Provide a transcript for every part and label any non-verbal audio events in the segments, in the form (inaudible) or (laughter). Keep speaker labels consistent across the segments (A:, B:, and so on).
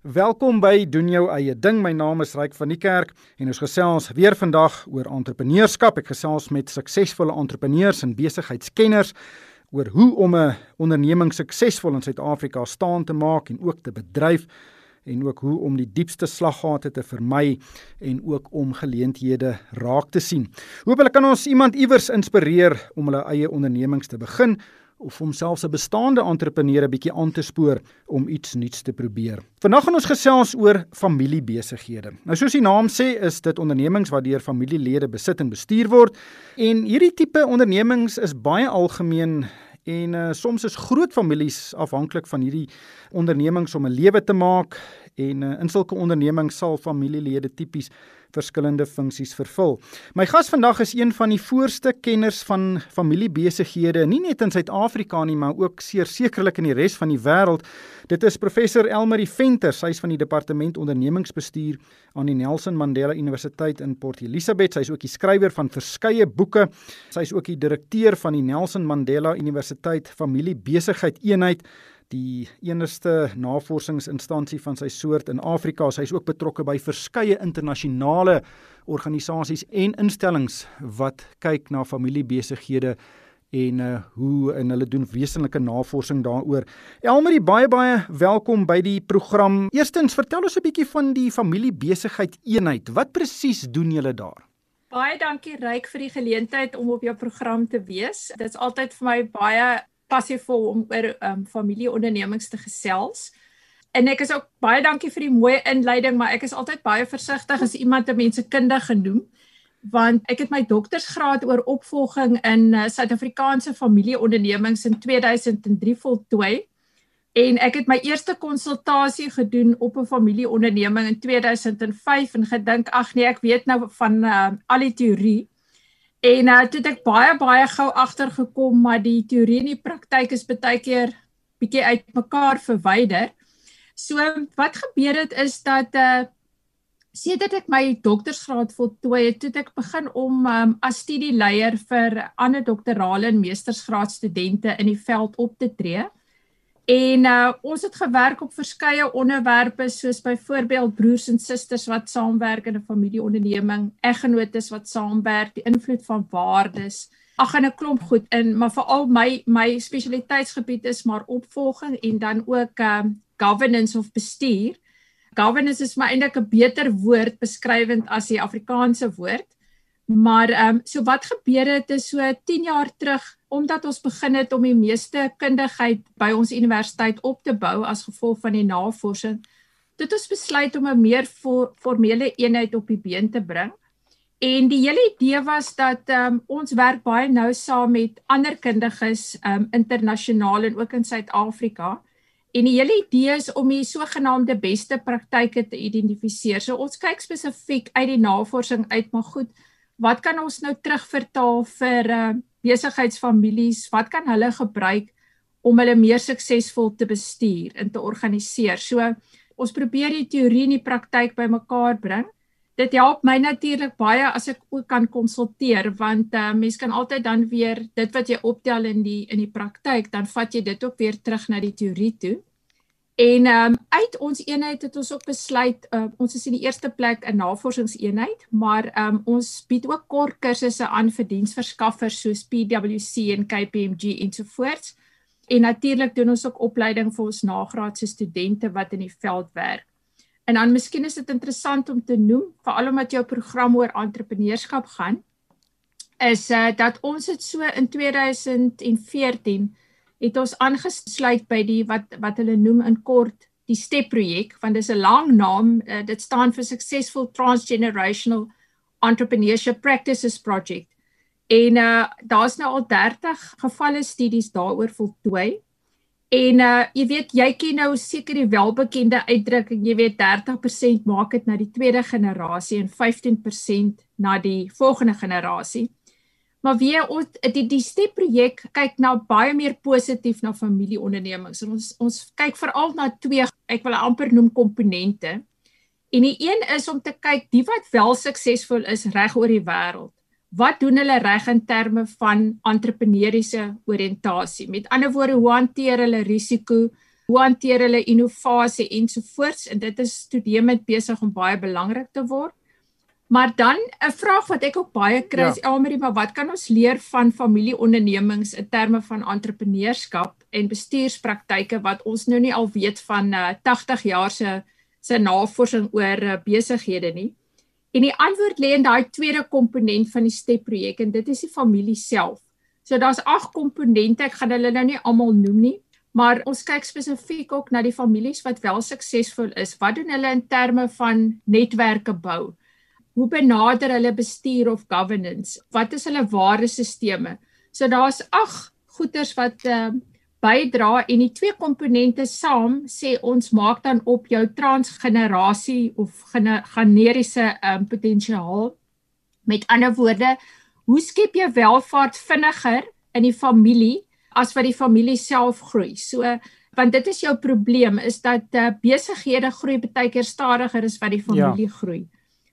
A: Welkom by doen jou eie ding. My naam is Ryk van die Kerk en ons gesels weer vandag oor entrepreneurskap. Ek gesels met suksesvolle entrepreneurs en besigheidskenners oor hoe om 'n onderneming suksesvol in Suid-Afrika staan te maak en ook te bedryf en ook hoe om die diepste slaggate te vermy en ook om geleenthede raak te sien. Hoopelik kan ons iemand iewers inspireer om hulle eie ondernemings te begin of om selfs 'n bestaande entrepreneur 'n bietjie aan te spoor om iets nuuts te probeer. Vandag gaan ons gesels oor familiebesighede. Nou soos die naam sê, is dit ondernemings wat deur familielede besit en bestuur word en hierdie tipe ondernemings is baie algemeen en uh, soms is groot families afhanklik van hierdie ondernemings om 'n lewe te maak en uh, in sulke ondernemings sal familielede tipies verskillende funksies vervul. My gas vandag is een van die voorste kenners van familiebesighede, nie net in Suid-Afrika nie, maar ook sekerlik in die res van die wêreld. Dit is professor Elmarie Venter, sy is van die departement ondernemingsbestuur aan die Nelson Mandela Universiteit in Port Elizabeth. Sy is ook die skrywer van verskeie boeke. Sy is ook die direkteur van die Nelson Mandela Universiteit Familiebesigheid Eenheid die enigste navorsingsinstansie van sy soort in Afrika. Sy is ook betrokke by verskeie internasionale organisasies en instellings wat kyk na familiebesighede en uh, hoe en hulle doen wesenlike navorsing daaroor. Elmarie baie baie welkom by die program. Eerstens, vertel ons 'n bietjie van die familiebesigheid eenheid. Wat presies doen julle daar?
B: Baie dankie Ryk vir die geleentheid om op jou program te wees. Dit is altyd vir my baie passievol om oor um, familieondernemings te gesels. En ek is ook baie dankie vir die mooi inleiding, maar ek is altyd baie versigtig as iemand 'n mense kundige genoem want ek het my doktorsgraad oor opvolging in uh, Suid-Afrikaanse familieondernemings in 2003 voltooi en ek het my eerste konsultasie gedoen op 'n familieonderneming in 2005 en gedink ag nee ek weet nou van uh, al die teorie En nou uh, het ek baie baie gou agtergekom maar die teorie en die praktyk is baie keer bietjie uitmekaar verwyder. So wat gebeur het is dat uh sedert ek my doktorsgraad voltooi het, het ek begin om um, as studieleier vir ander doktorale en meestersgraad studente in die veld op te tree. En uh ons het gewerk op verskeie onderwerpe soos byvoorbeeld broers en susters wat saamwerk in 'n familieonderneming, eggenotes wat saamwerk, die invloed van waardes. Ag en 'n klomp goed in, maar veral my my spesialiteitsgebied is maar opvolging en dan ook um governance of bestuur. Governance is maar eintlik 'n beter woord beskrywend as die Afrikaanse woord. Maar ehm um, so wat gebeur het is so 10 jaar terug omdat ons begin het om die meeste kundigheid by ons universiteit op te bou as gevolg van die navorsing, het ons besluit om 'n meer formele eenheid op die been te bring. En die hele idee was dat ehm um, ons werk baie nou saam met ander kundiges ehm um, internasionaal en ook in Suid-Afrika. En die hele idee is om die sogenaamde beste praktyke te identifiseer. So ons kyk spesifiek uit die navorsing uit, maar goed, wat kan ons nou terugvertaal vir uh, besigheidsfamilies? Wat kan hulle gebruik om hulle meer suksesvol te bestuur en te organiseer? So ons probeer die teorie en die praktyk bymekaar bring. Dit help my natuurlik baie as ek ook kan konsulteer want uh, mens kan altyd dan weer dit wat jy optel in die in die praktyk dan vat jy dit ook weer terug na die teorie toe. En ehm um, uit ons eenheid het ons ook besluit uh, ons is in die eerste plek 'n navorsingseenheid, maar ehm um, ons bied ook kort kursusse aan vir diensverskaffers soos PwC en KPMG ensovoorts. En natuurlik doen ons ook opleiding vir ons nagraadse studente wat in die veld werk. En dan miskien is dit interessant om te noem, veral omdat jou program oor entrepreneurskap gaan, is uh, dat ons dit so in 2014 het ons aangesluit by die wat wat hulle noem in kort die STEP projek want dit is 'n lang naam. Uh, dit staan vir Successful Transgenerational Entrepreneurship Practices Project. En uh, daar's nou al 30 gevalle studies daaroor voltooi. En uh, jy weet jy ken nou seker die welbekende uitdrukking jy weet 30% maak dit na die tweede generasie en 15% na die volgende generasie Maar wie ons die die step projek kyk nou baie meer positief na familieondernemings. Ons ons kyk veral na twee ek wil amper noem komponente. En die een is om te kyk die wat wel suksesvol is reg oor die wêreld. Wat doen hulle reg in terme van entrepreneursiese oriëntasie? Met ander woorde, hoe hanteer hulle risiko? hoe hanteer hulle innovasie ensovoorts en dit is studiemet besig om baie belangrik te word. Maar dan 'n vraag wat ek ook baie kry is ja. Elmarie, maar wat kan ons leer van familieondernemings in terme van entrepreneurskap en bestuurspraktyke wat ons nou nie al weet van uh, 80 jaar se se navorsing oor uh, besighede nie? En die antwoord lê in daai tweede komponent van die STEP projek en dit is die familie self. So daar's ag komponente, ek gaan hulle nou nie almal noem nie, maar ons kyk spesifiek ook na die families wat wel suksesvol is. Wat doen hulle in terme van netwerke bou? Hoe benader hulle bestuur of governance? Wat is hulle waardesisteme? So daar's ag goeters wat uh, bydra en die twee komponente saam sê ons maak dan op jou transgenerasie of generiese um, potensiaal. Met ander woorde, hoe skep jy welvaart vinniger in die familie as wat die familie self groei? So want dit is jou probleem is dat uh, besighede groei baie keer stadiger as wat die familie ja. groei.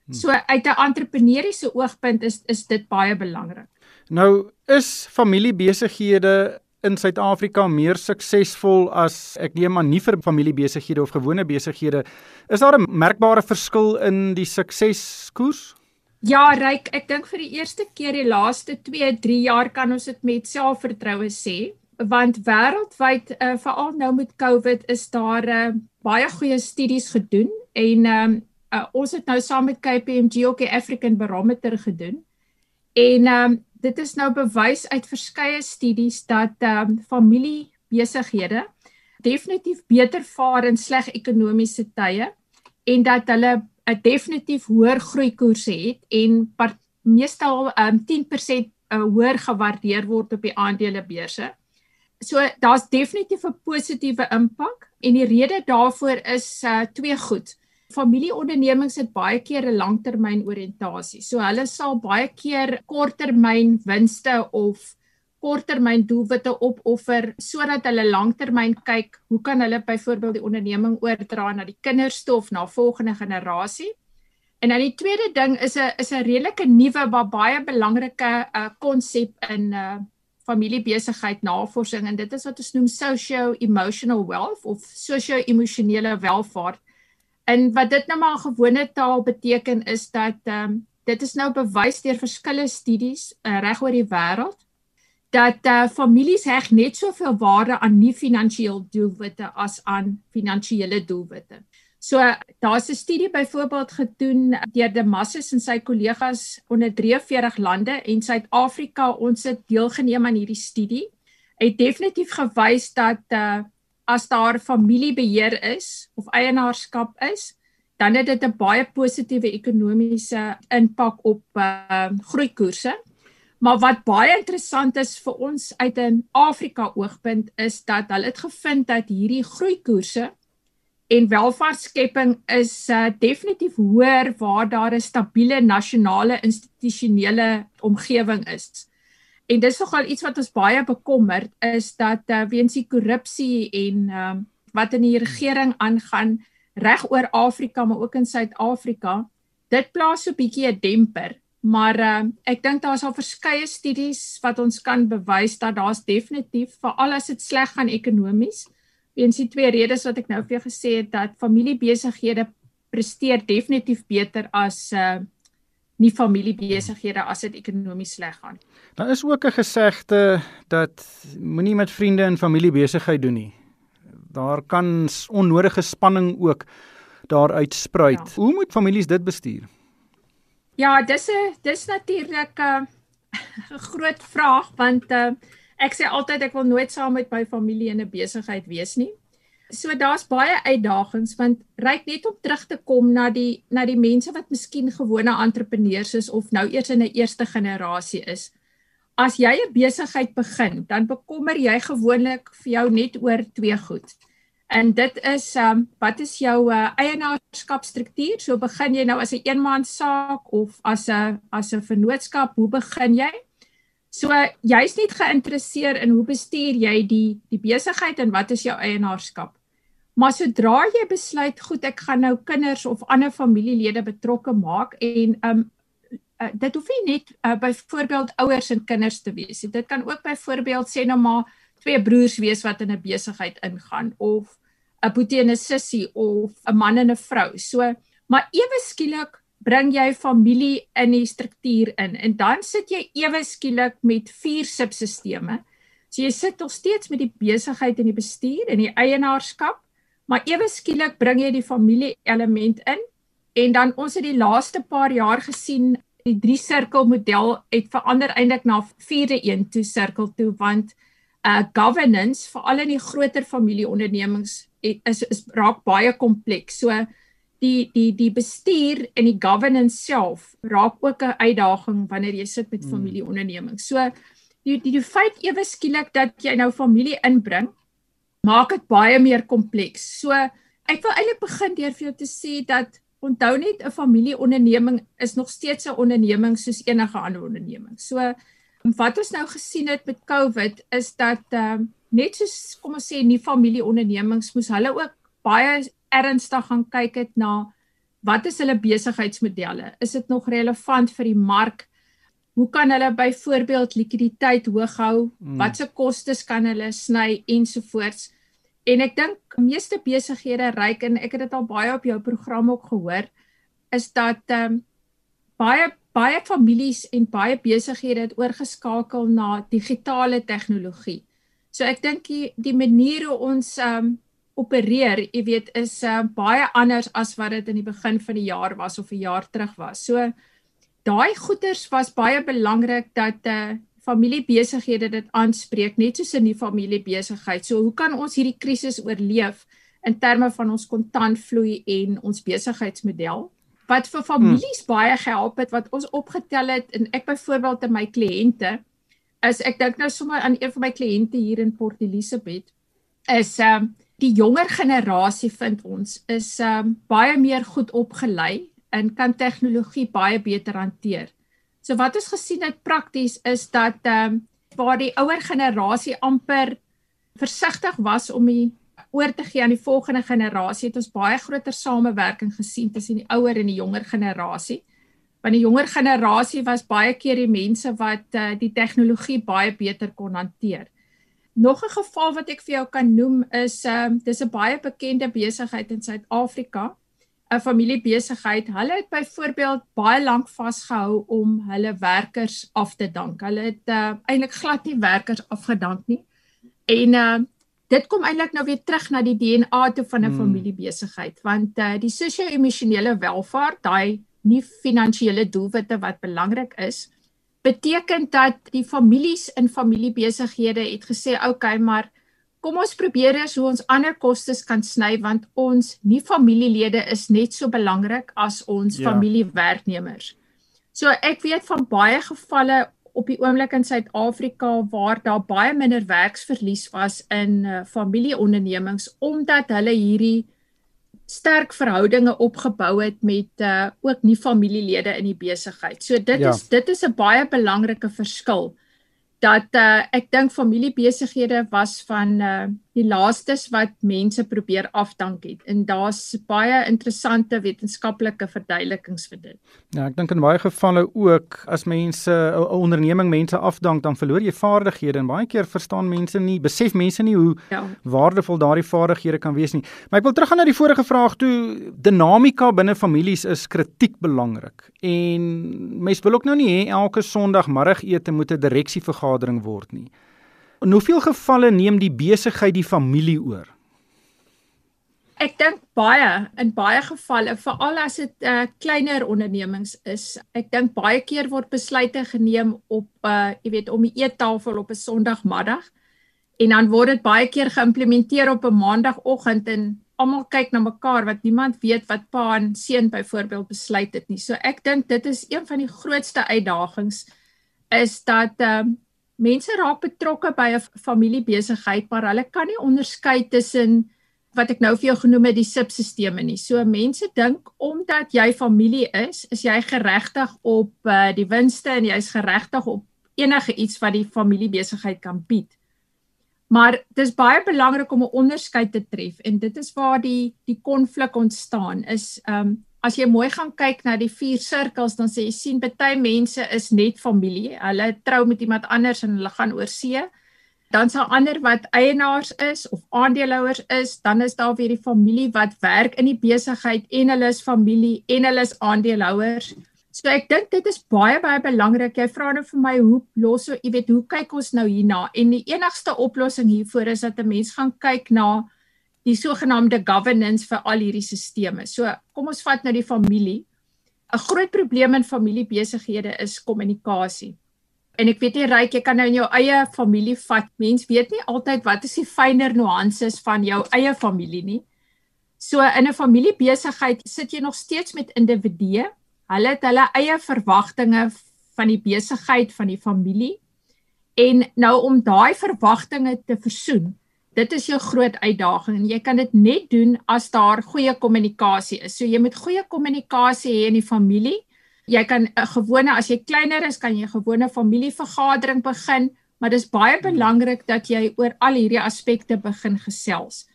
B: Hm. So uit 'n entrepreneursiese oogpunt is is dit baie belangrik.
A: Nou is familiebesighede in Suid-Afrika meer suksesvol as ek neem aan nie vir familiebesighede of gewone besighede. Is daar 'n merkbare verskil in die sukseskoers?
B: Ja, Ryk, ek dink vir die eerste keer die laaste 2, 3 jaar kan ons dit met selfvertroue sê, want wêreldwyd, uh, veral nou met COVID, is daar uh, baie goeie studies gedoen en um, uh, ons het nou saam met KPMG ook die African Barometer gedoen. En um, dit is nou bewys uit verskeie studies dat um, familiebesighede definitief beter vaar in sleg ekonomiese tye en dat hulle 'n definitief hoër groeikoerse het en meestal um, 10% uh, hoër gewaardeer word op die aandelebeurse. So daar's definitief 'n positiewe impak en die rede daarvoor is uh, twee goed. Familieondernemings het baie keer 'n langtermynoriëntasie. So hulle sal baie keer korttermyn winste of korttermyn doelwitte opoffer sodat hulle langtermyn kyk hoe kan hulle byvoorbeeld die onderneming oordra na die kinders toe of na volgende generasie. En dan die tweede ding is 'n is 'n redelike nuwe maar baie belangrike konsep uh, in uh familiebesigheid navorsing en dit is wat ons noem socio-emotional wealth of sosio-emosionele welvaart. En wat dit nou maar in gewone taal beteken is dat ehm um, dit is nou bewys deur verskeie studies uh, reg oor die wêreld dat uh, families heg net soveel waarde aan nie finansiële doelwitte as aan finansiële doelwitte. So daar's 'n studie byvoorbeeld gedoen deur De Masses en sy kollegas onder 43 lande en Suid-Afrika ons het deelgeneem aan hierdie studie. Het definitief gewys dat uh, as daar familiebeheer is of eienaarskap is, dan het dit 'n baie positiewe ekonomiese impak op uh, groeikoerse. Maar wat baie interessant is vir ons uit 'n Afrika oogpunt is dat hulle het gevind dat hierdie groeikoerse en welvaartskepping is uh, definitief hoër waar daar 'n stabiele nasionale institusionele omgewing is. En dis nogal iets wat ons baie bekommerd is dat uh, weens die korrupsie en uh, wat in die regering aangaan reg oor Afrika maar ook in Suid-Afrika, dit plaas so 'n bietjie 'n demper Maar uh, ek dink daar's al verskeie studies wat ons kan bewys dat daar's definitief veral as dit sleg gaan ekonomies. Weens die twee redes wat ek nou vir jou gesê het dat familiebesighede presteer definitief beter as uh nie familiebesighede as dit ekonomies sleg gaan.
A: Daar is ook 'n gesegde dat moenie met vriende en familie besigheid doen nie. Daar kan onnodige spanning ook daar uitspruit. Ja. Hoe moet families dit bestuur?
B: Ja, dis 'n dis natuurlik 'n (laughs) uh, groot vraag want uh, ek sê altyd ek wil nooit saam met my familie in 'n besigheid wees nie. So daar's baie uitdagings want ryk net om terug te kom na die na die mense wat miskien gewone entrepreneurs is of nou eers in 'n eerste generasie is. As jy 'n besigheid begin, dan bekommer jy gewoonlik vir jou net oor twee goed. En dit is um wat is jou uh, eienaarskapstruktuur? So begin jy nou as 'n een eenman saak of as 'n as 'n vennootskap, hoe begin jy? So jy's nie geïnteresseerd in hoe bestuur jy die die besigheid en wat is jou eienaarskap? Maar sodra jy besluit, goed, ek gaan nou kinders of ander familielede betrokke maak en um uh, dit hoef nie net uh, byvoorbeeld ouers en kinders te wees nie. Dit kan ook byvoorbeeld sê nou maar twee broers wees wat in 'n besigheid ingaan of 'n boetie en 'n sussie of 'n man en 'n vrou. So, maar ewe skielik bring jy familie in die struktuur in en dan sit jy ewe skielik met vier subsisteme. So jy sit nog steeds met die besigheid en die bestuur en die eienaarskap, maar ewe skielik bring jy die familie element in en dan ons het die laaste paar jaar gesien die drie sirkel model het verander eintlik na vierde een toe sirkel toe want uh governance veral in die groter familieondernemings is is raak baie kompleks. So die die die bestuur en die governance self raak ook 'n uitdaging wanneer jy sit met hmm. familieondernemings. So die die die feit ewe skielik dat jy nou familie inbring maak dit baie meer kompleks. So ek wil eintlik begin deur vir jou te sê dat onthou net 'n familieonderneming is nog steeds 'n onderneming soos enige ander onderneming. So wat ons nou gesien het met COVID is dat ehm uh, net soos kom ons sê nie familieondernemings moes hulle ook baie ernstig gaan kyk het na wat is hulle besigheidsmodelle? Is dit nog relevant vir die mark? Hoe kan hulle byvoorbeeld likwiditeit hoog hou? Hmm. Watse kostes kan hulle sny ensovoorts? En ek dink meeste besighede ryk en ek het dit al baie op jou program ook gehoor is dat ehm um, baie baie families en baie besighede het oorgeskakel na digitale tegnologie. So ek dink die, die manier hoe ons ehm um, opereer, jy weet, is uh, baie anders as wat dit in die begin van die jaar was of 'n jaar terug was. So daai goeders was baie belangrik dat uh, familiebesighede dit aanspreek net soos in die familiebesigheid. So hoe kan ons hierdie krisis oorleef in terme van ons kontantvloei en ons besigheidsmodel? Wat vir families hmm. baie gehelp het wat ons opgetel het en ek byvoorbeeld te my kliënte is ek dink nou sommer aan een van my kliënte hier in Port Elizabeth is ehm um, die jonger generasie vind ons is ehm um, baie meer goed opgelei en kan tegnologie baie beter hanteer. So wat ons gesien het prakties is dat ehm um, waar die ouer generasie amper versigtig was om die oor te gee aan die volgende generasie, het ons baie groter samewerking gesien tussen die ouer en die jonger generasie. Want die jonger generasie was baie keer die mense wat uh, die tegnologie baie beter kon hanteer. Nog 'n geval wat ek vir jou kan noem is ehm um, dis 'n baie bekende besigheid in Suid-Afrika 'n familiebesigheid, hulle het byvoorbeeld baie lank vasgehou om hulle werkers af te dank. Hulle het uh, eintlik glad nie werkers afgedank nie. En uh dit kom eintlik nou weer terug na die DNA toe van 'n hmm. familiebesigheid, want uh die sosio-emosionele welvaart, daai nie finansiële doelwitte wat belangrik is, beteken dat die families in familiebesighede het gesê, "Oké, okay, maar kom ons probeer eens hoe ons ander kostes kan sny want ons nie familielede is net so belangrik as ons ja. familiewerknemers. So ek weet van baie gevalle op die oomblik in Suid-Afrika waar daar baie minder werksverlies was in uh, familieondernemings omdat hulle hierdie sterk verhoudinge opgebou het met uh, ook nie familielede in die besigheid. So dit ja. is dit is 'n baie belangrike verskil dat uh, ek dink familiebesighede was van uh, die laastes wat mense probeer afdank het en daar's baie interessante wetenskaplike verduidelikings vir dit.
A: Ja, ek dink in baie gevalle ook as mense 'n onderneming mense afdank dan verloor jy vaardighede en baie keer verstaan mense nie, besef mense nie hoe ja. waardevol daardie vaardighede kan wees nie. Maar ek wil teruggaan na die vorige vraag toe, dinamika binne families is kritiek belangrik. En mense wil ook nou nie hê elke Sondagmiddagete moet 'n direksievergadering word nie. In hoeveel gevalle neem die besigheid die familie oor?
B: Ek dink baie in baie gevalle, veral as dit uh, kleiner ondernemings is. Ek dink baie keer word besluite geneem op uh, jy weet om die eettafel op 'n Sondagmiddag en dan word dit baie keer geïmplementeer op 'n Maandagoggend en almal kyk na mekaar wat niemand weet wat pa en seun byvoorbeeld besluit het nie. So ek dink dit is een van die grootste uitdagings is dat ehm uh, mense raak betrokke by 'n familiebesigheid, maar hulle kan nie onderskei tussen wat ek nou vir jou genoem het die subsisteme nie. So mense dink omdat jy familie is, is jy geregtig op uh, die winste en jy's geregtig op enige iets wat die familiebesigheid kan bied. Maar dis baie belangrik om 'n onderskeid te tref en dit is waar die die konflik ontstaan is ehm um, as jy mooi gaan kyk na die vier sirkels dan sê jy sien baie mense is net familie. Hulle trou met iemand anders en hulle gaan oor see. Dan sal ander wat eienaars is of aandeelhouers is, dan is daar weer die familie wat werk in die besigheid en hulle is familie en hulle is aandeelhouers. So ek dink dit is baie baie belangrik. Jy vra nou vir my hoe los so, jy weet, hoe kyk ons nou hierna? En die enigste oplossing hiervoor is dat 'n mens gaan kyk na die sogenaamde governance vir al hierdie stelsels. So kom ons vat nou die familie. 'n Groot probleem in familiebesighede is kommunikasie. En ek weet nie ryk jy kan nou in jou eie familie vat. Mens weet nie altyd wat is die fynere nuances van jou eie familie nie. So in 'n familiebesigheid sit jy nog steeds met individue. Hulle het hulle eie verwagtinge van die besigheid van die familie. En nou om daai verwagtinge te versoen, dit is jou groot uitdaging en jy kan dit net doen as daar goeie kommunikasie is. So jy moet goeie kommunikasie hê in die familie. Jy kan 'n gewone as jy kleiner is, kan jy 'n gewone familievergadering begin, maar dis baie belangrik dat jy oor al hierdie aspekte begin gesels.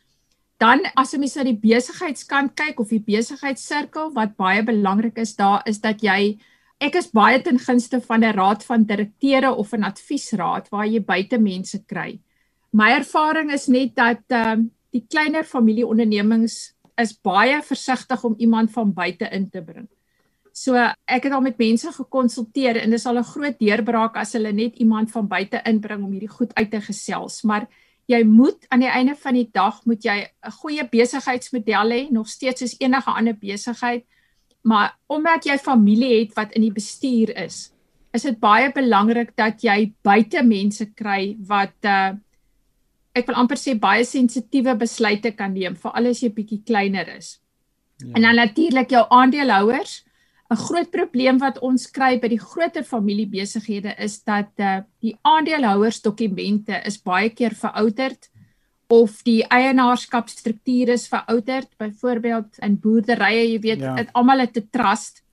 B: Dan as jy mens na die besigheidskant kyk of die besigheidssirkel, wat baie belangrik is daar is dat jy ek is baie ten gunste van 'n raad van direkteure of 'n adviesraad waar jy buite mense kry my ervaring is net dat ehm uh, die kleiner familieondernemings is baie versigtig om iemand van buite in te bring. So ek het al met mense gekonsulteer en dis al 'n groot deurbraak as hulle net iemand van buite inbring om hierdie goed uit te gesels, maar jy moet aan die einde van die dag moet jy 'n goeie besigheidsmodel hê, nog steeds soos enige ander besigheid, maar omdat jy familie het wat in die bestuur is, is dit baie belangrik dat jy buite mense kry wat uh ek wil amper sê baie sensitiewe besluite kan neem vir alles jy bietjie kleiner is. Ja. En dan natuurlik jou aandeelhouers. 'n Groot probleem wat ons kry by die groter familiebesighede is dat uh, die aandeelhouersdokumente is baie keer verouderd of die eienaarskapstruktuur is verouderd. Byvoorbeeld in boerderye, jy weet, ja. dit almal het 'n trust.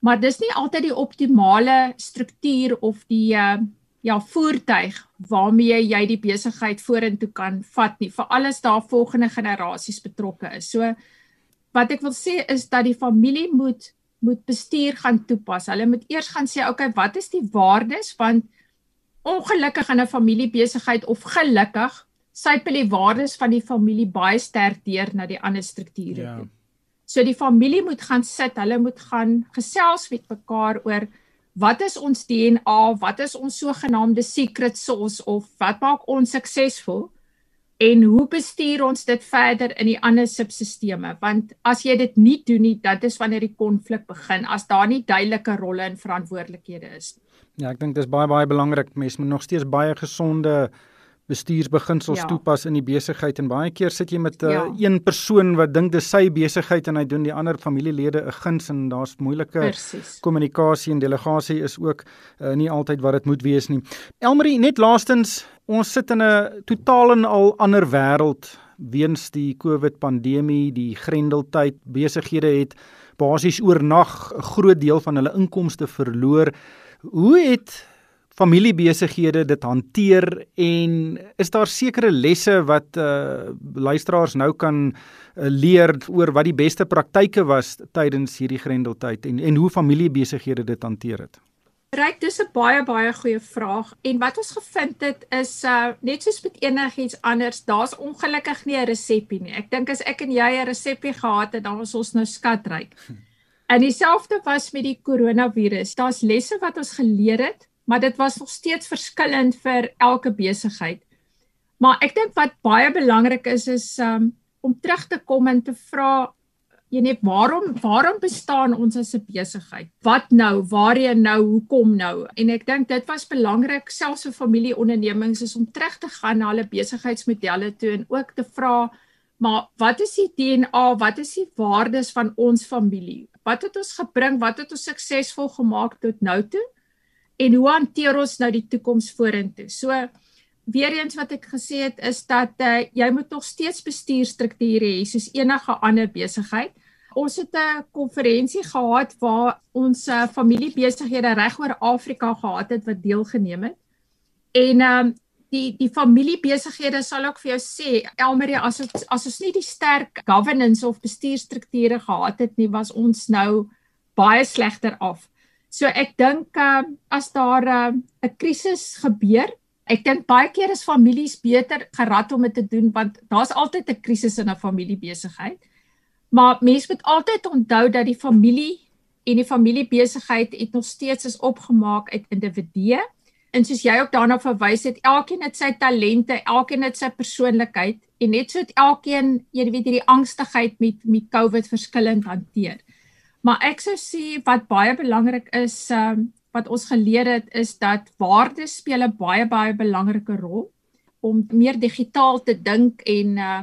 B: Maar dis nie altyd die optimale struktuur of die uh, ja voertuig waarmee jy die besigheid vorentoe kan vat nie vir alles daar volgende generasies betrokke is. So wat ek wil sê is dat die familie moet moet bestuur gaan toepas. Hulle moet eers gaan sê okay, wat is die waardes want ongelukkig in 'n familiebesigheid of gelukkig sypel die waardes van die familie baie sterk deur na die ander strukture ja. toe. So die familie moet gaan sit, hulle moet gaan gesels met mekaar oor wat is ons DNA, wat is ons sogenaamde secret sauce of wat maak ons suksesvol? En hoe bestuur ons dit verder in die ander subsisteme? Want as jy dit nie doen nie, dit is wanneer die konflik begin as daar nie duidelike rolle en verantwoordelikhede is nie.
A: Ja, ek dink dis baie baie belangrik. Mense moet nog steeds baie gesonde bestuursbeginsels ja. toepas in die besigheid en baie keer sit jy met 'n uh, ja. een persoon wat dink dis sy besigheid en hy doen die ander familielede 'n guns en daar's moeilike kommunikasie en delegasie is ook uh, nie altyd wat dit moet wees nie. Elmarie, net laastens, ons sit in 'n totaal en al ander wêreld weens die COVID pandemie, die grendeltyd, besighede het basies oornag 'n groot deel van hulle inkomste verloor. Hoe het familiebesighede dit hanteer en is daar sekere lesse wat uh luisteraars nou kan uh, leer oor wat die beste praktyke was tydens hierdie grendeltyd en en hoe familiebesighede dit hanteer het?
B: Ryk, dis 'n baie baie goeie vraag en wat ons gevind het is uh net soos met enigiets anders, daar's ongelukkig nie 'n resepie nie. Ek dink as ek en jy 'n resepie gehad het, dan was ons nou skatryk. (laughs) En dieselfde was met die koronavirus. Daar's lesse wat ons geleer het maar dit was nog steeds verskillend vir elke besigheid. Maar ek dink wat baie belangrik is is um, om terug te kom en te vra jy net waarom waarom bestaan ons as 'n besigheid? Wat nou? Waarheen nou? Hoekom nou? En ek dink dit was belangrik selfs vir familieondernemings is om terug te gaan na hulle besigheidsmodelle toe en ook te vra maar wat is die DNA? Wat is die waardes van ons familie? Wat het ons gebring? Wat het ons suksesvol gemaak tot nou toe? En hoe hanteer ons nou die toekoms vorentoe? So weer eens wat ek gesê het is dat uh, jy moet nog steeds bestuurstrukture hê soos enige ander besigheid. Ons het 'n konferensie gehad waar ons uh, familiebesighede regoor Afrika gehad het wat deelgeneem het. En ehm um, die die familiebesighede sal ook vir jou sê Elmarie as het, as ons nie die sterk governance of bestuurstrukture gehad het nie was ons nou baie slegter af. So ek dink uh, as daar 'n uh, krisis gebeur Ek dink baie keer is families beter gerad om dit te doen want daar's altyd 'n krisis in 'n familiebesigheid. Maar mens moet altyd onthou dat die familie en die familiebesigheid het nog steeds is opgemaak uit individue. En soos jy ook daarna verwys het, elkeen het sy talente, elkeen het sy persoonlikheid en net so het elkeen, jy weet, hierdie angstigheid met met COVID verskillend hanteer. Maar ek sou sê wat baie belangrik is, ehm um, wat ons geleer het is dat waardes speel 'n baie baie belangrike rol om meer digitaal te dink en uh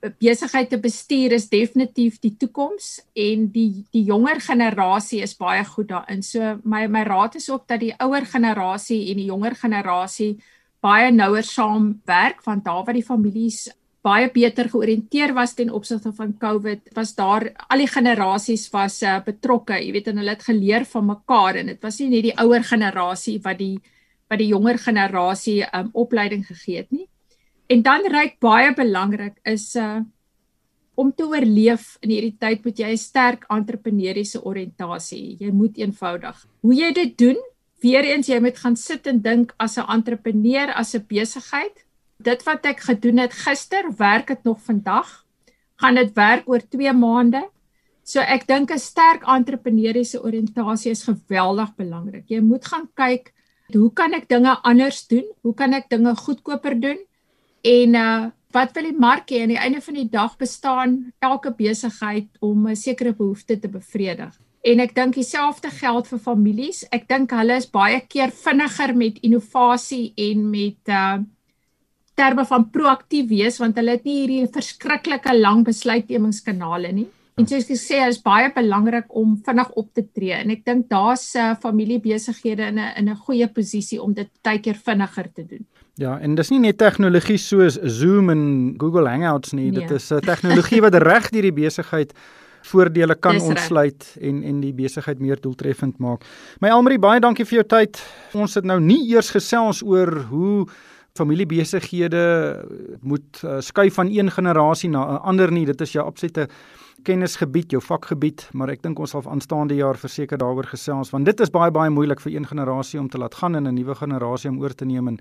B: besigheid te bestuur is definitief die toekoms en die die jonger generasie is baie goed daarin. So my my raad is ook dat die ouer generasie en die jonger generasie baie nouer saamwerk want daar waar die families baie beter georiënteer was ten opsigte van COVID, was daar al die generasies was uh, betrokke, jy weet en hulle het geleer van mekaar en dit was nie net die ouer generasie wat die wat die jonger generasie um, opleiding gegee het nie. En dan reik baie belangrik is uh om te oorleef in hierdie tyd moet jy 'n sterk entrepreneursiese oriëntasie. Jy moet eenvoudig. Hoe jy dit doen? Weereens jy moet gaan sit en dink as 'n entrepreneur, as 'n besigheid dit wat ek gedoen het gister, werk dit nog vandag? Gaan dit werk oor 2 maande? So ek dink 'n sterk entrepreneursiese oriëntasie is geweldig belangrik. Jy moet gaan kyk hoe kan ek dinge anders doen? Hoe kan ek dinge goedkoper doen? En uh wat wil die mark hê aan die einde van die dag bestaan elke besigheid om 'n sekere behoefte te bevredig. En ek dink dieselfde geld vir families. Ek dink hulle is baie keer vinniger met innovasie en met uh terme van proaktief wees want hulle het nie hierdie verskriklike lang besluitnemingskanale nie. En soos ek sê, is baie belangrik om vinnig op te tree en ek dink daar's uh, familiebesighede in 'n in 'n goeie posisie om dit baie keer vinniger te doen.
A: Ja, en dis nie net tegnologie soos Zoom en Google Hangouts nie, nee. dit is 'n uh, tegnologie wat reg deur die besigheid voordele kan Dis ontsluit recht. en en die besigheid meer doeltreffend maak. My Almarie, baie dankie vir jou tyd. Ons het nou nie eers gesels oor hoe familiebesighede moet uh, skuif van een generasie na 'n ander nie. Dit is jou absolute kennisgebied, jou vakgebied, maar ek dink ons sal aanstaande jaar verseker daaroor gesels want dit is baie baie moeilik vir een generasie om te laat gaan en 'n nuwe generasie om oor te neem en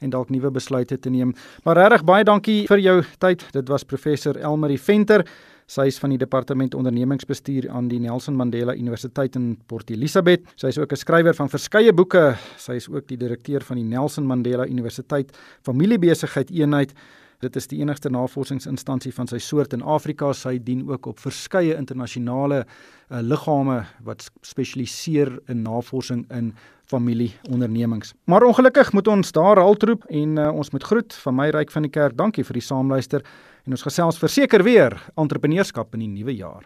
A: en dalk nuwe besluite te neem. Maar regtig baie dankie vir jou tyd. Dit was professor Elmarie Venter. Sy is van die departement ondernemingsbestuur aan die Nelson Mandela Universiteit in Port Elizabeth. Sy is ook 'n skrywer van verskeie boeke. Sy is ook die direkteur van die Nelson Mandela Universiteit Familiebesigheid Eenheid. Dit is die enigste navorsingsinstansie van sy soort in Afrika. Sy dien ook op verskeie internasionale uh, liggame wat spesialiseer in navorsing in familieondernemings. Maar ongelukkig moet ons daar haltroep en uh, ons moet groet van my ryk van die kerk. Dankie vir die saamluister en ons gesels verseker weer entrepreneurskap in die nuwe jaar.